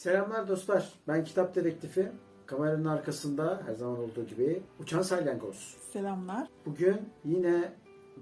Selamlar dostlar. Ben Kitap Dedektifi. Kameranın arkasında her zaman olduğu gibi Uçan Salyangoz. Selamlar. Bugün yine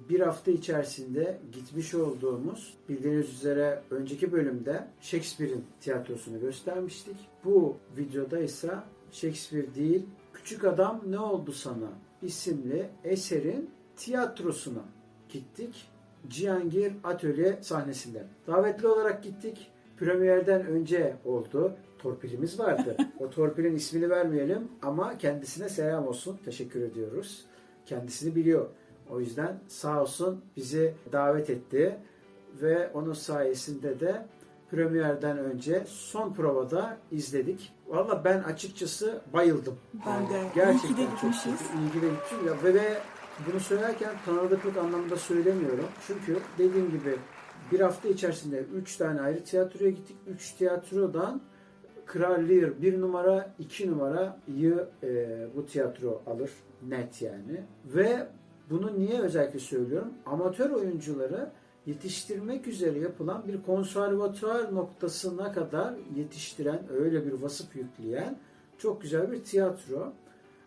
bir hafta içerisinde gitmiş olduğumuz bildiğiniz üzere önceki bölümde Shakespeare'in tiyatrosunu göstermiştik. Bu videoda ise Shakespeare değil Küçük Adam Ne Oldu Sana isimli eserin tiyatrosuna gittik. Cihangir Atölye sahnesinde. Davetli olarak gittik. Premierden önce oldu. Torpilimiz vardı. o torpilin ismini vermeyelim ama kendisine selam olsun. Teşekkür ediyoruz. Kendisini biliyor. O yüzden sağ olsun bizi davet etti ve onun sayesinde de premierden önce son provada izledik. Valla ben açıkçası bayıldım. Ben de. Gerçekten İyi ki de çok gitmişiz. iyi ki de gitmişim. Ya ve, ve bunu söylerken tanıdıklık anlamında söylemiyorum. Çünkü dediğim gibi bir hafta içerisinde 3 tane ayrı tiyatroya gittik. 3 tiyatrodan Kral Lear 1 numara, 2 numarayı e, bu tiyatro alır. Net yani. Ve bunu niye özellikle söylüyorum? Amatör oyuncuları yetiştirmek üzere yapılan bir konservatuar noktasına kadar yetiştiren, öyle bir vasıf yükleyen çok güzel bir tiyatro.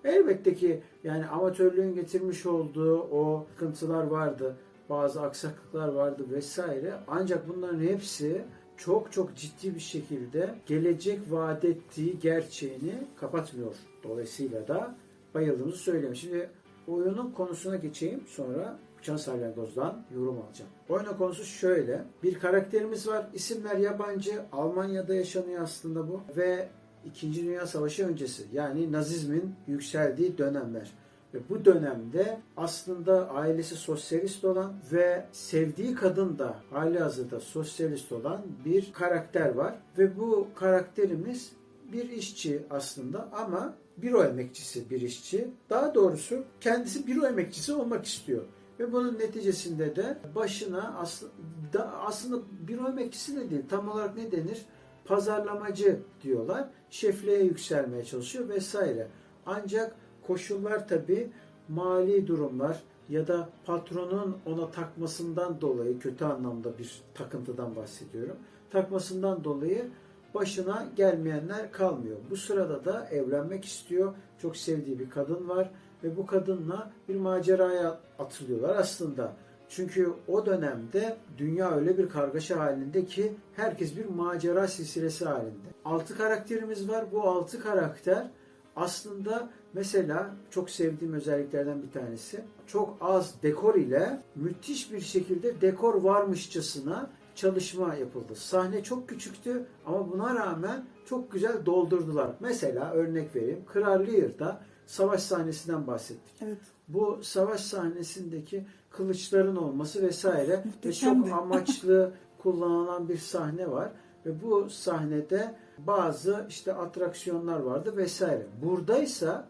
Elbette ki yani amatörlüğün getirmiş olduğu o sıkıntılar vardı bazı aksaklıklar vardı vesaire. Ancak bunların hepsi çok çok ciddi bir şekilde gelecek vaat ettiği gerçeğini kapatmıyor. Dolayısıyla da bayıldığımızı söyleyeyim. Şimdi oyunun konusuna geçeyim sonra Uçan Salyangoz'dan yorum alacağım. Oyunun konusu şöyle. Bir karakterimiz var. İsimler yabancı. Almanya'da yaşanıyor aslında bu. Ve İkinci Dünya Savaşı öncesi. Yani Nazizmin yükseldiği dönemler. Ve bu dönemde aslında ailesi sosyalist olan ve sevdiği kadın da hali hazırda sosyalist olan bir karakter var. Ve bu karakterimiz bir işçi aslında ama büro emekçisi bir işçi. Daha doğrusu kendisi büro emekçisi olmak istiyor. Ve bunun neticesinde de başına aslında, aslında büro emekçisi de değil tam olarak ne denir? Pazarlamacı diyorlar. Şefliğe yükselmeye çalışıyor vesaire. Ancak koşullar tabi mali durumlar ya da patronun ona takmasından dolayı kötü anlamda bir takıntıdan bahsediyorum. Takmasından dolayı başına gelmeyenler kalmıyor. Bu sırada da evlenmek istiyor. Çok sevdiği bir kadın var ve bu kadınla bir maceraya atılıyorlar aslında. Çünkü o dönemde dünya öyle bir kargaşa halinde ki herkes bir macera silsilesi halinde. Altı karakterimiz var. Bu altı karakter aslında mesela çok sevdiğim özelliklerden bir tanesi çok az dekor ile müthiş bir şekilde dekor varmışçasına çalışma yapıldı. Sahne çok küçüktü ama buna rağmen çok güzel doldurdular. Mesela örnek vereyim. Kral Lear'da savaş sahnesinden bahsettik. Evet. Bu savaş sahnesindeki kılıçların olması vesaire ve çok amaçlı kullanılan bir sahne var ve bu sahnede bazı işte atraksiyonlar vardı vesaire. Buradaysa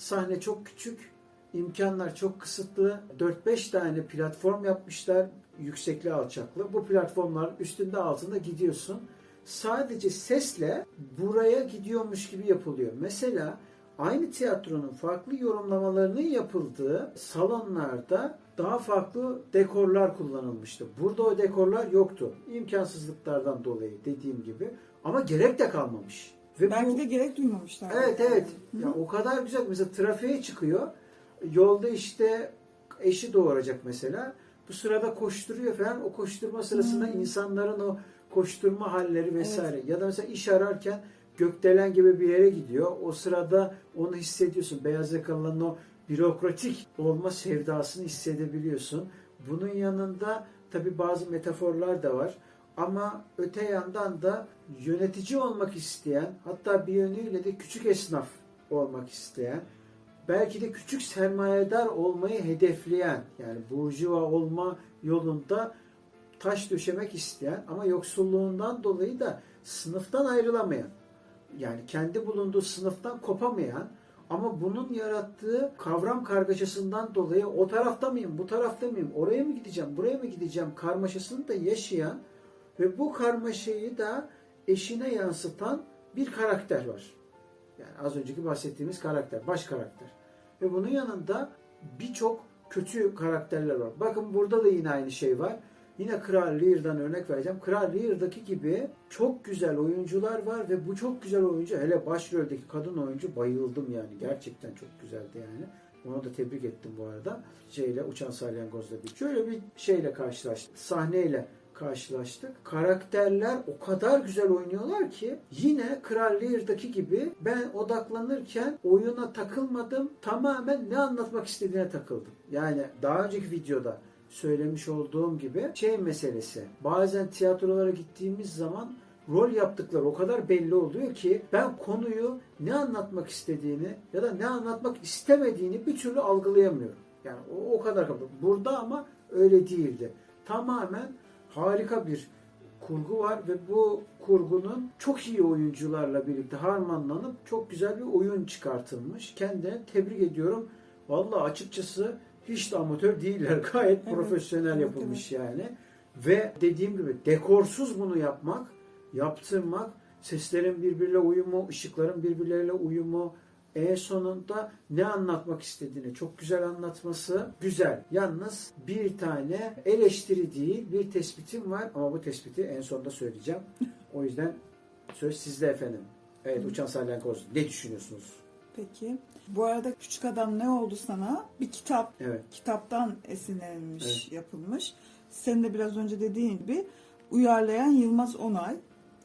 sahne çok küçük, imkanlar çok kısıtlı. 4-5 tane platform yapmışlar yüksekli alçaklı. Bu platformlar üstünde altında gidiyorsun. Sadece sesle buraya gidiyormuş gibi yapılıyor. Mesela aynı tiyatronun farklı yorumlamalarının yapıldığı salonlarda daha farklı dekorlar kullanılmıştı. Burada o dekorlar yoktu. İmkansızlıklardan dolayı dediğim gibi. Ama gerek de kalmamış. Ve Belki bu- de gerek duymamışlar. Evet evet. Ya o kadar güzel. Mesela trafiğe çıkıyor. Yolda işte eşi doğuracak mesela. Bu sırada koşturuyor falan. O koşturma sırasında Hmm. insanların o koşturma halleri vesaire. Ya da mesela iş ararken gökdelen gibi bir yere gidiyor. O sırada onu hissediyorsun. Beyaz yakalıların o bürokratik olma sevdasını hissedebiliyorsun. Bunun yanında tabi bazı metaforlar da var. Ama öte yandan da yönetici olmak isteyen, hatta bir yönüyle de küçük esnaf olmak isteyen, belki de küçük sermayedar olmayı hedefleyen, yani burjuva olma yolunda taş döşemek isteyen ama yoksulluğundan dolayı da sınıftan ayrılamayan, yani kendi bulunduğu sınıftan kopamayan ama bunun yarattığı kavram kargaşasından dolayı o tarafta mıyım, bu tarafta mıyım, oraya mı gideceğim, buraya mı gideceğim karmaşasını da yaşayan ve bu karmaşayı da eşine yansıtan bir karakter var. Yani az önceki bahsettiğimiz karakter, baş karakter. Ve bunun yanında birçok kötü karakterler var. Bakın burada da yine aynı şey var. Yine Kral Lear'dan örnek vereceğim. Kral Lear'daki gibi çok güzel oyuncular var ve bu çok güzel oyuncu hele başroldeki kadın oyuncu bayıldım yani. Gerçekten çok güzeldi yani. Onu da tebrik ettim bu arada. Şeyle Uçan Salyangoz'la bir. Şöyle bir şeyle karşılaştık. Sahneyle karşılaştık. Karakterler o kadar güzel oynuyorlar ki yine Kral Lear'daki gibi ben odaklanırken oyuna takılmadım. Tamamen ne anlatmak istediğine takıldım. Yani daha önceki videoda söylemiş olduğum gibi şey meselesi. Bazen tiyatrolara gittiğimiz zaman rol yaptıkları o kadar belli oluyor ki ben konuyu ne anlatmak istediğini ya da ne anlatmak istemediğini bir türlü algılayamıyorum. Yani o, o kadar kapı. Burada ama öyle değildi. Tamamen harika bir kurgu var ve bu kurgunun çok iyi oyuncularla birlikte harmanlanıp çok güzel bir oyun çıkartılmış. Kendine tebrik ediyorum. Vallahi açıkçası hiç de amatör değiller. Gayet Evet, profesyonel evet, yapılmış yani. Ve dediğim gibi dekorsuz bunu yapmak, yaptırmak, seslerin birbiriyle uyumu, ışıkların birbirleriyle uyumu, en sonunda ne anlatmak istediğini çok güzel anlatması güzel. Yalnız bir tane eleştiri değil bir tespitim var ama bu tespiti en sonunda söyleyeceğim. O yüzden söz sizde efendim. Evet Uçan Salyangoz ne düşünüyorsunuz? Peki. Bu arada Küçük Adam Ne Oldu Sana? Bir kitap. Evet. Kitaptan esinlenilmiş, yapılmış. Senin de biraz önce dediğin gibi uyarlayan Yılmaz Onay.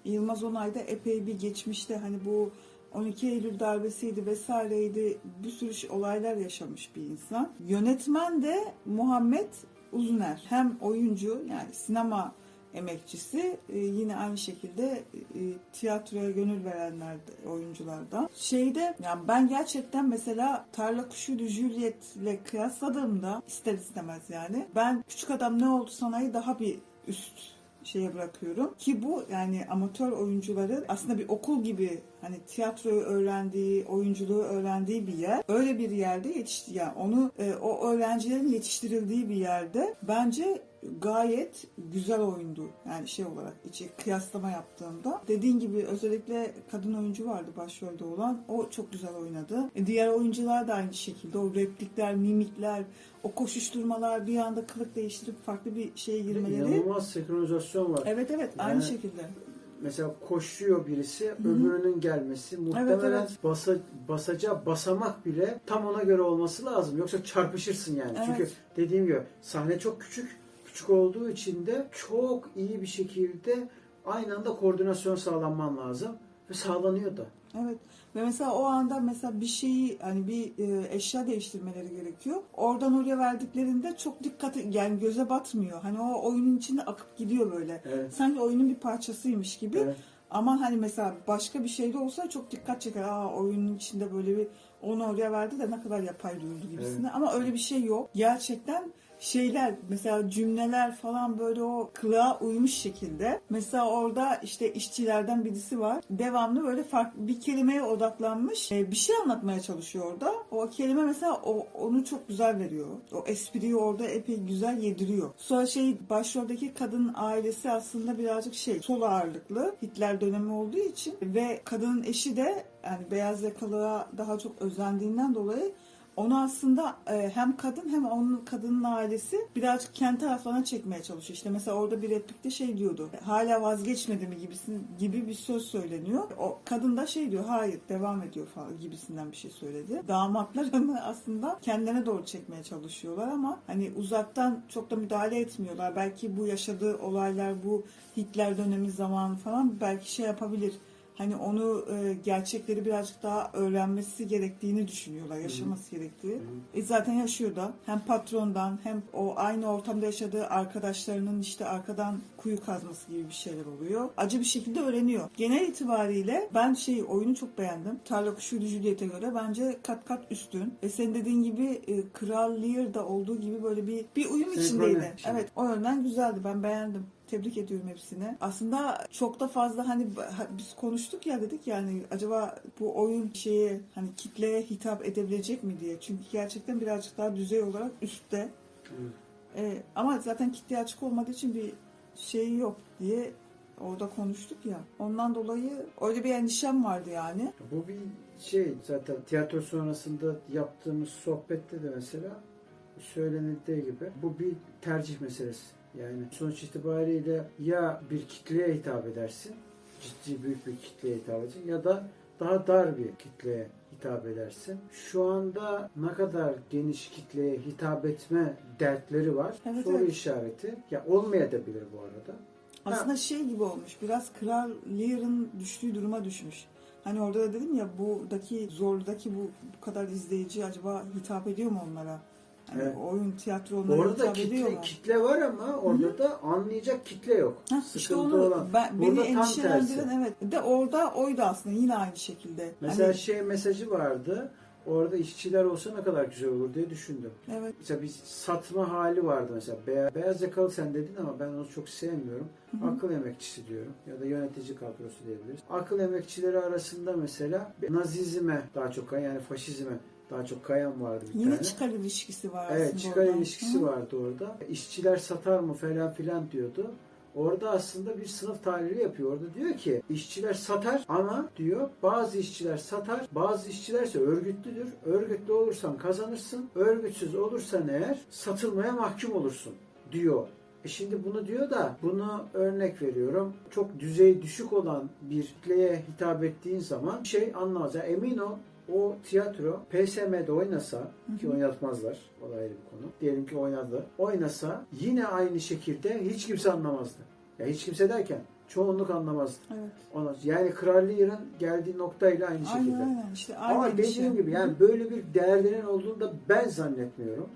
Yılmaz Onay da epey bir geçmişte hani bu 12 Eylül darbesiydi vesaireydi bir sürü olaylar yaşamış bir insan. Yönetmen de Muhammed Uzuner. Hem oyuncu yani sinema emekçisi e, yine aynı şekilde e, tiyatroya gönül verenler oyunculardan. Şeyde yani ben gerçekten mesela Tarla Kuşu de Juliet'le kıyasladığımda ister istemez yani ben Küçük Adam Ne Oldu Sana'yı daha bir üst şeye bırakıyorum ki bu yani amatör oyuncuların aslında bir okul gibi hani tiyatroyu öğrendiği, oyunculuğu öğrendiği bir yer. Öyle bir yerde yetişti yani onu e, o öğrencilerin yetiştirildiği bir yerde bence gayet güzel oyundu. Yani şey olarak içi kıyaslama yaptığımda. Dediğin gibi özellikle kadın oyuncu vardı başrolde olan. O çok güzel oynadı. E, diğer oyuncular da aynı şekilde. O replikler, mimikler, o koşuşturmalar bir anda kılık değiştirip farklı bir şeye girmeleri. İnanılmaz senkronizasyon var. Evet evet aynı Yani- şekilde. Mesela koşuyor birisi, öbürünün gelmesi muhtemelen evet. basa, basacağı basamak bile tam ona göre olması lazım. Yoksa çarpışırsın yani. Evet. Çünkü dediğim gibi sahne çok küçük. Küçük olduğu için de çok iyi bir şekilde aynı anda koordinasyon sağlanman lazım. Ve sağlanıyor da. Evet. Ve mesela o anda mesela bir şeyi hani bir e, eşya değiştirmeleri gerekiyor. Oradan oraya verdiklerinde çok dikkat yani göze batmıyor. Hani o oyunun içinde akıp gidiyor böyle. Evet. Sanki oyunun bir parçasıymış gibi. Evet. Ama hani mesela başka bir şeyde olsa çok dikkat çeker. Aa oyunun içinde böyle bir onu oraya verdi de ne kadar yapay duyuldu gibisine. Ama öyle bir şey yok. Gerçekten şeyler mesela cümleler falan böyle o kılığa uymuş şekilde. Mesela orada işte işçilerden birisi var. Devamlı böyle farklı bir kelimeye odaklanmış. e, bir şey anlatmaya çalışıyor orada. O kelime mesela o, onu çok güzel veriyor. O espriyi orada epey güzel yediriyor. Sonra şey başroldeki kadın ailesi aslında birazcık şey sol ağırlıklı. Hitler dönemi olduğu için ve kadının eşi de yani beyaz yakalığa daha çok özendiğinden dolayı onu aslında e, hem kadın hem onun kadının ailesi birazcık kendi taraflarına çekmeye çalışıyor. İşte mesela orada bir replikte şey diyordu. Hala vazgeçmedi mi gibisin gibi bir söz söyleniyor. O kadın da şey diyor. Hayır devam ediyor falan gibisinden bir şey söyledi. Damatlar onu aslında kendine doğru çekmeye çalışıyorlar ama hani uzaktan çok da müdahale etmiyorlar. Belki bu yaşadığı olaylar bu Hitler dönemi zamanı falan belki şey yapabilir hani onu e, gerçekleri birazcık daha öğrenmesi gerektiğini düşünüyorlar, yaşaması gerektiği. E, zaten yaşıyor da hem patrondan hem o aynı ortamda yaşadığı arkadaşlarının işte arkadan kuyu kazması gibi bir şeyler oluyor. Acı bir şekilde öğreniyor. Genel itibariyle ben şey oyunu çok beğendim. Tarla Kuşuydu Juliet'e göre bence kat kat üstün. Ve senin dediğin gibi e, Kral Lear'da olduğu gibi böyle bir bir uyum Senkrone içindeydi. şey. Evet o yönden güzeldi. Ben beğendim. Tebrik ediyorum hepsini. Aslında çok da fazla hani ha- biz konuştuk ya dedik yani acaba bu oyun şeyi hani kitleye hitap edebilecek mi diye. Çünkü gerçekten birazcık daha düzey olarak üstte. Evet. Ee, ama zaten kitleye açık olmadığı için bir şey yok diye orada konuştuk ya. Ondan dolayı öyle bir endişem vardı yani. Bu bir şey zaten tiyatro sonrasında yaptığımız sohbette de mesela söylenildiği gibi bu bir tercih meselesi. Yani sonuç itibariyle ya bir kitleye hitap edersin, ciddi büyük bir kitleye hitap edersin ya da daha dar bir kitleye hitap edersin. Şu anda ne kadar geniş kitleye hitap etme dertleri var. Evet, Soru evet. işareti. Ya olmayabilir bu arada. Aslında şey gibi olmuş. Biraz Kral Lear'ın düştüğü duruma düşmüş. Hani orada da dedim ya buradaki zorludaki bu, bu kadar izleyici acaba hitap ediyor mu onlara? Hani Evet. oyun, tiyatro onlara Orada kitle, kitle var ama orada da anlayacak kitle yok. Sıkıntı işte onu olan. ben, beni endişelendiren evet. De orada oydu aslında yine aynı şekilde. Mesela Hani- şey mesajı vardı. Orada işçiler olsa ne kadar güzel olur diye düşündüm. evet. Mesela bir satma hali vardı mesela. Beyaz, beyaz yakalı sen dedin ama ben onu çok sevmiyorum. Hı hı. Akıl emekçisi diyorum ya da yönetici kadrosu diyebiliriz. Akıl emekçileri arasında mesela nazizme daha çok yani faşizme daha çok kayan vardı bir Yine tane. çıkar ilişkisi var Evet çıkar orada. ilişkisi Hı. vardı orada. İşçiler satar mı falan filan diyordu. Orada aslında bir sınıf tahlili yapıyor. Orada diyor ki işçiler satar ama diyor bazı işçiler satar, bazı işçiler ise örgütlüdür. Örgütlü olursan kazanırsın, örgütsüz olursan eğer satılmaya mahkum olursun diyor. E şimdi bunu diyor da bunu örnek veriyorum. Çok düzey düşük olan bir kitleye hitap ettiğin zaman şey anlamaz. Yani emin ol o tiyatro PSM'de oynasa ki oynatmazlar. O da ayrı bir konu. Diyelim ki oynadı. Oynasa yine aynı şekilde hiç kimse anlamazdı. Ya hiç kimse derken çoğunluk anlamazdı. Evet. Ona, yani Kral Lear'ın geldiği noktayla aynı şekilde. Aynen. İşte aynı Ama dediğim gibi yani böyle bir derdinin olduğunu da ben zannetmiyorum.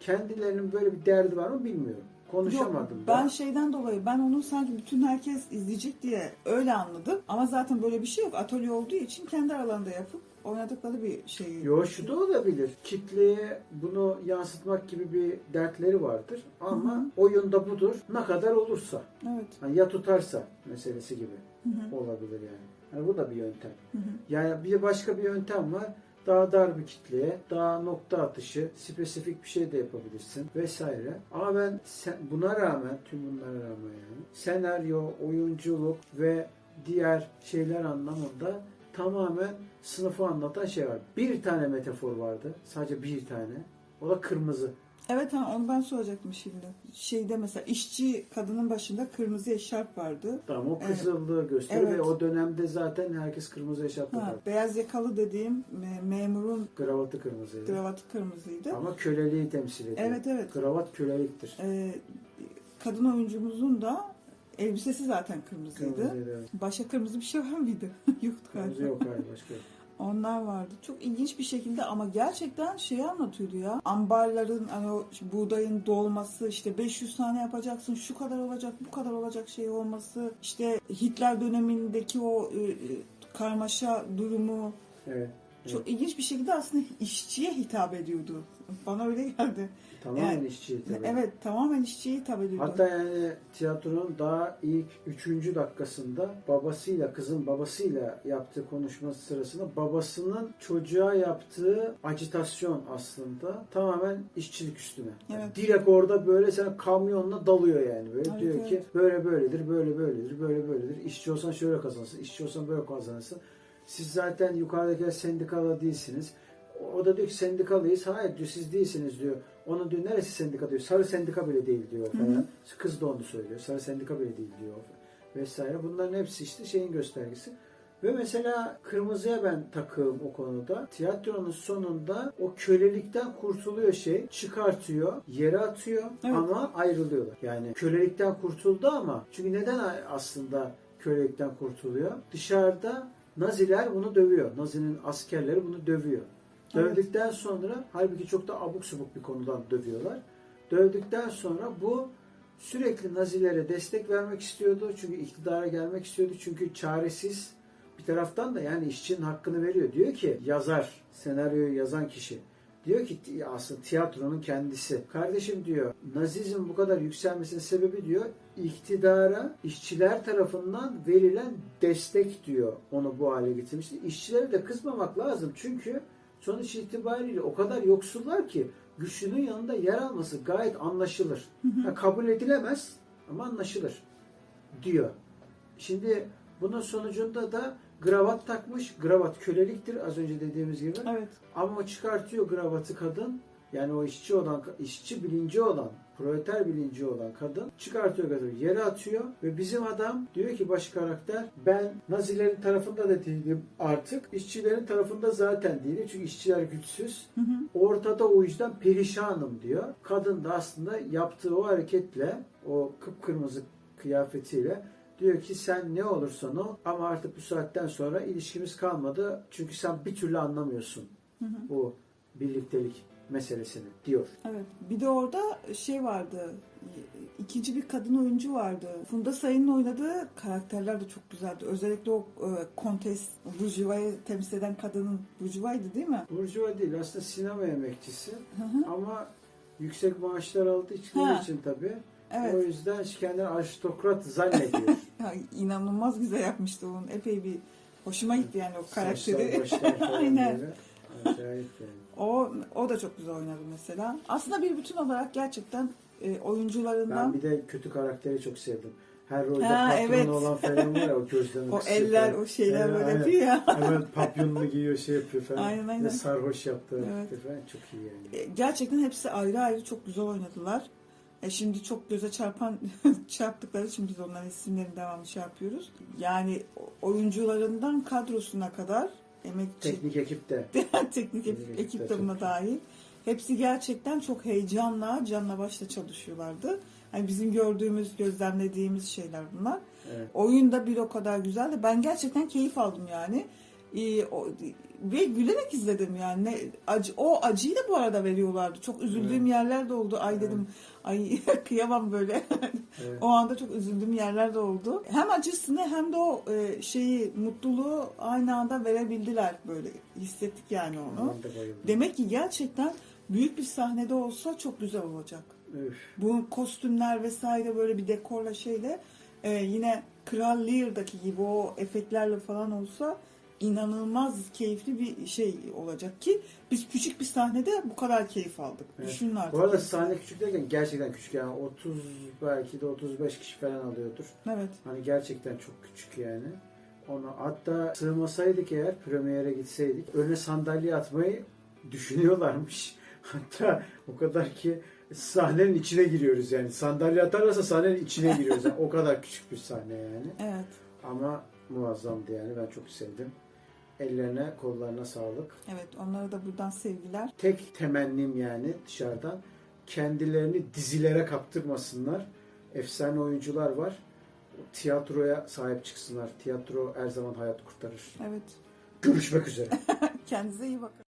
Kendilerinin böyle bir derdi var mı bilmiyorum. Konuşamadım Yok, da. ben şeyden dolayı ben onu sanki bütün herkes izleyecek diye öyle anladım. Ama zaten böyle bir şey yok. Atölye olduğu için kendi aralarında yapıp oynadıkları bir şey. Yo şu da olabilir. Kitleye bunu yansıtmak gibi bir dertleri vardır. Ama Hı hı. oyunda budur. Ne kadar olursa. Evet. Hani ya tutarsa meselesi gibi Hı hı. olabilir yani. yani bu da bir yöntem. Hı hı. Yani bir başka bir yöntem var. Daha dar bir kitleye, daha nokta atışı, spesifik bir şey de yapabilirsin vesaire. Ama ben sen, buna rağmen, tüm bunlara rağmen yani senaryo, oyunculuk ve diğer şeyler anlamında tamamen sınıfı anlatan şey var. Bir tane metafor vardı. Sadece bir tane. O da kırmızı. Evet ha, onu ben soracaktım şimdi. Şeyde mesela işçi kadının başında kırmızı eşarp vardı. Tamam o Evet. kızıllığı gösteriyor Evet. ve o dönemde zaten herkes kırmızı eşarp Ha, takar. beyaz yakalı dediğim me- memurun Kravatı kırmızıydı. kravatı kırmızıydı. Ama köleliği temsil ediyor. Evet evet. Kravat köleliktir. Ee, kadın oyuncumuzun da elbisesi zaten kırmızıydı. Kırmızıydı, evet. Başka kırmızı bir şey var mıydı? Yoktu Kırmızı galiba. yok hayır başka. Onlar vardı. Çok ilginç bir şekilde ama gerçekten şeyi anlatıyordu ya. Ambarların hani o buğdayın dolması işte 500 tane yapacaksın şu kadar olacak bu kadar olacak şey olması işte Hitler dönemindeki o e, e, karmaşa durumu Evet. çok ilginç bir şekilde aslında işçiye hitap ediyordu. Bana öyle geldi. Tamamen Yani- işçi tabii. Evet tamamen işçiye hitap. Hatta yani tiyatronun daha ilk üçüncü dakikasında babasıyla kızın babasıyla yaptığı konuşması sırasında babasının çocuğa yaptığı acitasyon aslında tamamen işçilik üstüne. Yani Evet. direkt orada böyle sen kamyonla dalıyor yani böyle Evet, diyor evet. ki böyle böyledir böyle böyledir böyle böyledir işçi olsan şöyle kazanırsın işçi olsan böyle kazanırsın. Siz zaten yukarıdakiler sendikalı değilsiniz. O da diyor ki sendikalıyız. Hayır diyor siz değilsiniz diyor. Onun diyor neresi sendika diyor. Sarı sendika bile değil diyor Hı falan. hı. Kız da onu söylüyor. Sarı sendika bile değil diyor. Vesaire. Bunların hepsi işte şeyin göstergesi. Ve mesela kırmızıya ben takığım o konuda. Tiyatronun sonunda o kölelikten kurtuluyor şey. Çıkartıyor, yere atıyor Evet. ama ayrılıyorlar. Yani kölelikten kurtuldu ama çünkü neden aslında kölelikten kurtuluyor? Dışarıda Naziler bunu dövüyor. Nazi'nin askerleri bunu dövüyor. Dövdükten sonra halbuki çok da abuk subuk bir konudan dövüyorlar. Dövdükten sonra bu sürekli Nazilere destek vermek istiyordu. Çünkü iktidara gelmek istiyordu. Çünkü çaresiz bir taraftan da yani işçinin hakkını veriyor. Diyor ki yazar, senaryoyu yazan kişi diyor ki aslında tiyatronun kendisi. Kardeşim diyor Nazizm bu kadar yükselmesinin sebebi diyor iktidara işçiler tarafından verilen destek diyor onu bu hale getirmişti. İşçilere de kızmamak lazım çünkü sonuç itibariyle o kadar yoksullar ki güçlünün yanında yer alması gayet anlaşılır. Ha, kabul edilemez ama anlaşılır diyor. Şimdi bunun sonucunda da gravat takmış. Gravat köleliktir az önce dediğimiz gibi. Evet. Ama o çıkartıyor gravatı kadın. Yani o işçi olan, işçi bilinci olan, proleter bilinci olan kadın çıkartıyor gravatı, yere atıyor ve bizim adam diyor ki baş karakter ben Nazilerin tarafında da değilim artık. işçilerin tarafında zaten değilim çünkü işçiler güçsüz. Hı hı. Ortada o yüzden perişanım diyor. Kadın da aslında yaptığı o hareketle, o kıpkırmızı kıyafetiyle diyor ki sen ne olursan ol ama artık bu saatten sonra ilişkimiz kalmadı. Çünkü sen bir türlü anlamıyorsun Hı hı. bu birliktelik meselesini diyor. Evet. Bir de orada şey vardı. ikinci bir kadın oyuncu vardı. Funda Sayın'ın oynadığı karakterler de çok güzeldi. Özellikle o e, kontes Burjuva'yı temsil eden kadının Burjuva'ydı değil mi? Burjuva değil aslında sinema emekçisi Hı hı. ama yüksek maaşlar aldığı için, için tabii. O Evet. yüzden kendini aristokrat zannediyor. Ya, inanılmaz güzel yapmıştı onun. Epey bir hoşuma gitti yani o Saçlar, karakteri. falan Aynen. Acayip yani. O o da çok güzel oynadı mesela. Aslında bir bütün olarak gerçekten e, oyuncularından Ben bir de kötü karakteri çok sevdim. Her rolde Ha, evet. olan falan var ya o gözlerini o eller, falan. o şeyler Evet, böyle aynen. yapıyor ya. Hemen papyonunu giyiyor şey yapıyor falan. Aynen, aynen. Ve sarhoş yaptı Evet. falan çok iyi yani. E, Gerçekten hepsi ayrı ayrı çok güzel oynadılar. E şimdi çok göze çarpan çarptıkları için biz onların isimlerini devamlı şey yapıyoruz. Yani oyuncularından kadrosuna kadar emekçi Teknik ekip de. teknik ekip, ekip de buna dahil. Hepsi gerçekten çok heyecanla, canla başla çalışıyorlardı. Hani bizim gördüğümüz, gözlemlediğimiz şeyler bunlar. Evet. Oyun da bir o kadar güzeldi. Ben gerçekten keyif aldım yani. Ee, o, ve gülerek izledim yani. Ne, acı, o acıyı da bu arada veriyorlardı. Çok üzüldüğüm Evet. yerler de oldu. Ay dedim, ay kıyamam böyle. Evet. o anda çok üzüldüğüm yerler de oldu. Hem acısını hem de o e, şeyi, mutluluğu aynı anda verebildiler böyle. Hissettik yani onu. De. Demek ki gerçekten büyük bir sahnede olsa çok güzel olacak. Üf. Bu kostümler vesaire böyle bir dekorla şeyle e, yine Kral Lear'daki gibi o efektlerle falan olsa inanılmaz keyifli bir şey olacak ki biz küçük bir sahnede bu kadar keyif aldık. Evet. Düşünün artık. Bu arada sahne küçük derken gerçekten küçük yani 30 belki de 35 kişi falan alıyordur. Evet. Hani gerçekten çok küçük yani. Onu hatta sığmasaydık eğer premiere gitseydik önüne sandalye atmayı düşünüyorlarmış. Hatta o kadar ki sahnenin içine giriyoruz yani. Sandalye atarlarsa sahnenin içine giriyoruz. Yani o kadar küçük bir sahne yani. Evet. Ama muazzamdı yani. Ben çok sevdim. Ellerine, kollarına sağlık. Evet. Onlara da buradan sevgiler. Tek temennim yani dışarıdan kendilerini dizilere kaptırmasınlar. Efsane oyuncular var. Tiyatroya sahip çıksınlar. Tiyatro her zaman hayat kurtarır. Evet. Görüşmek üzere. Kendinize iyi bakın.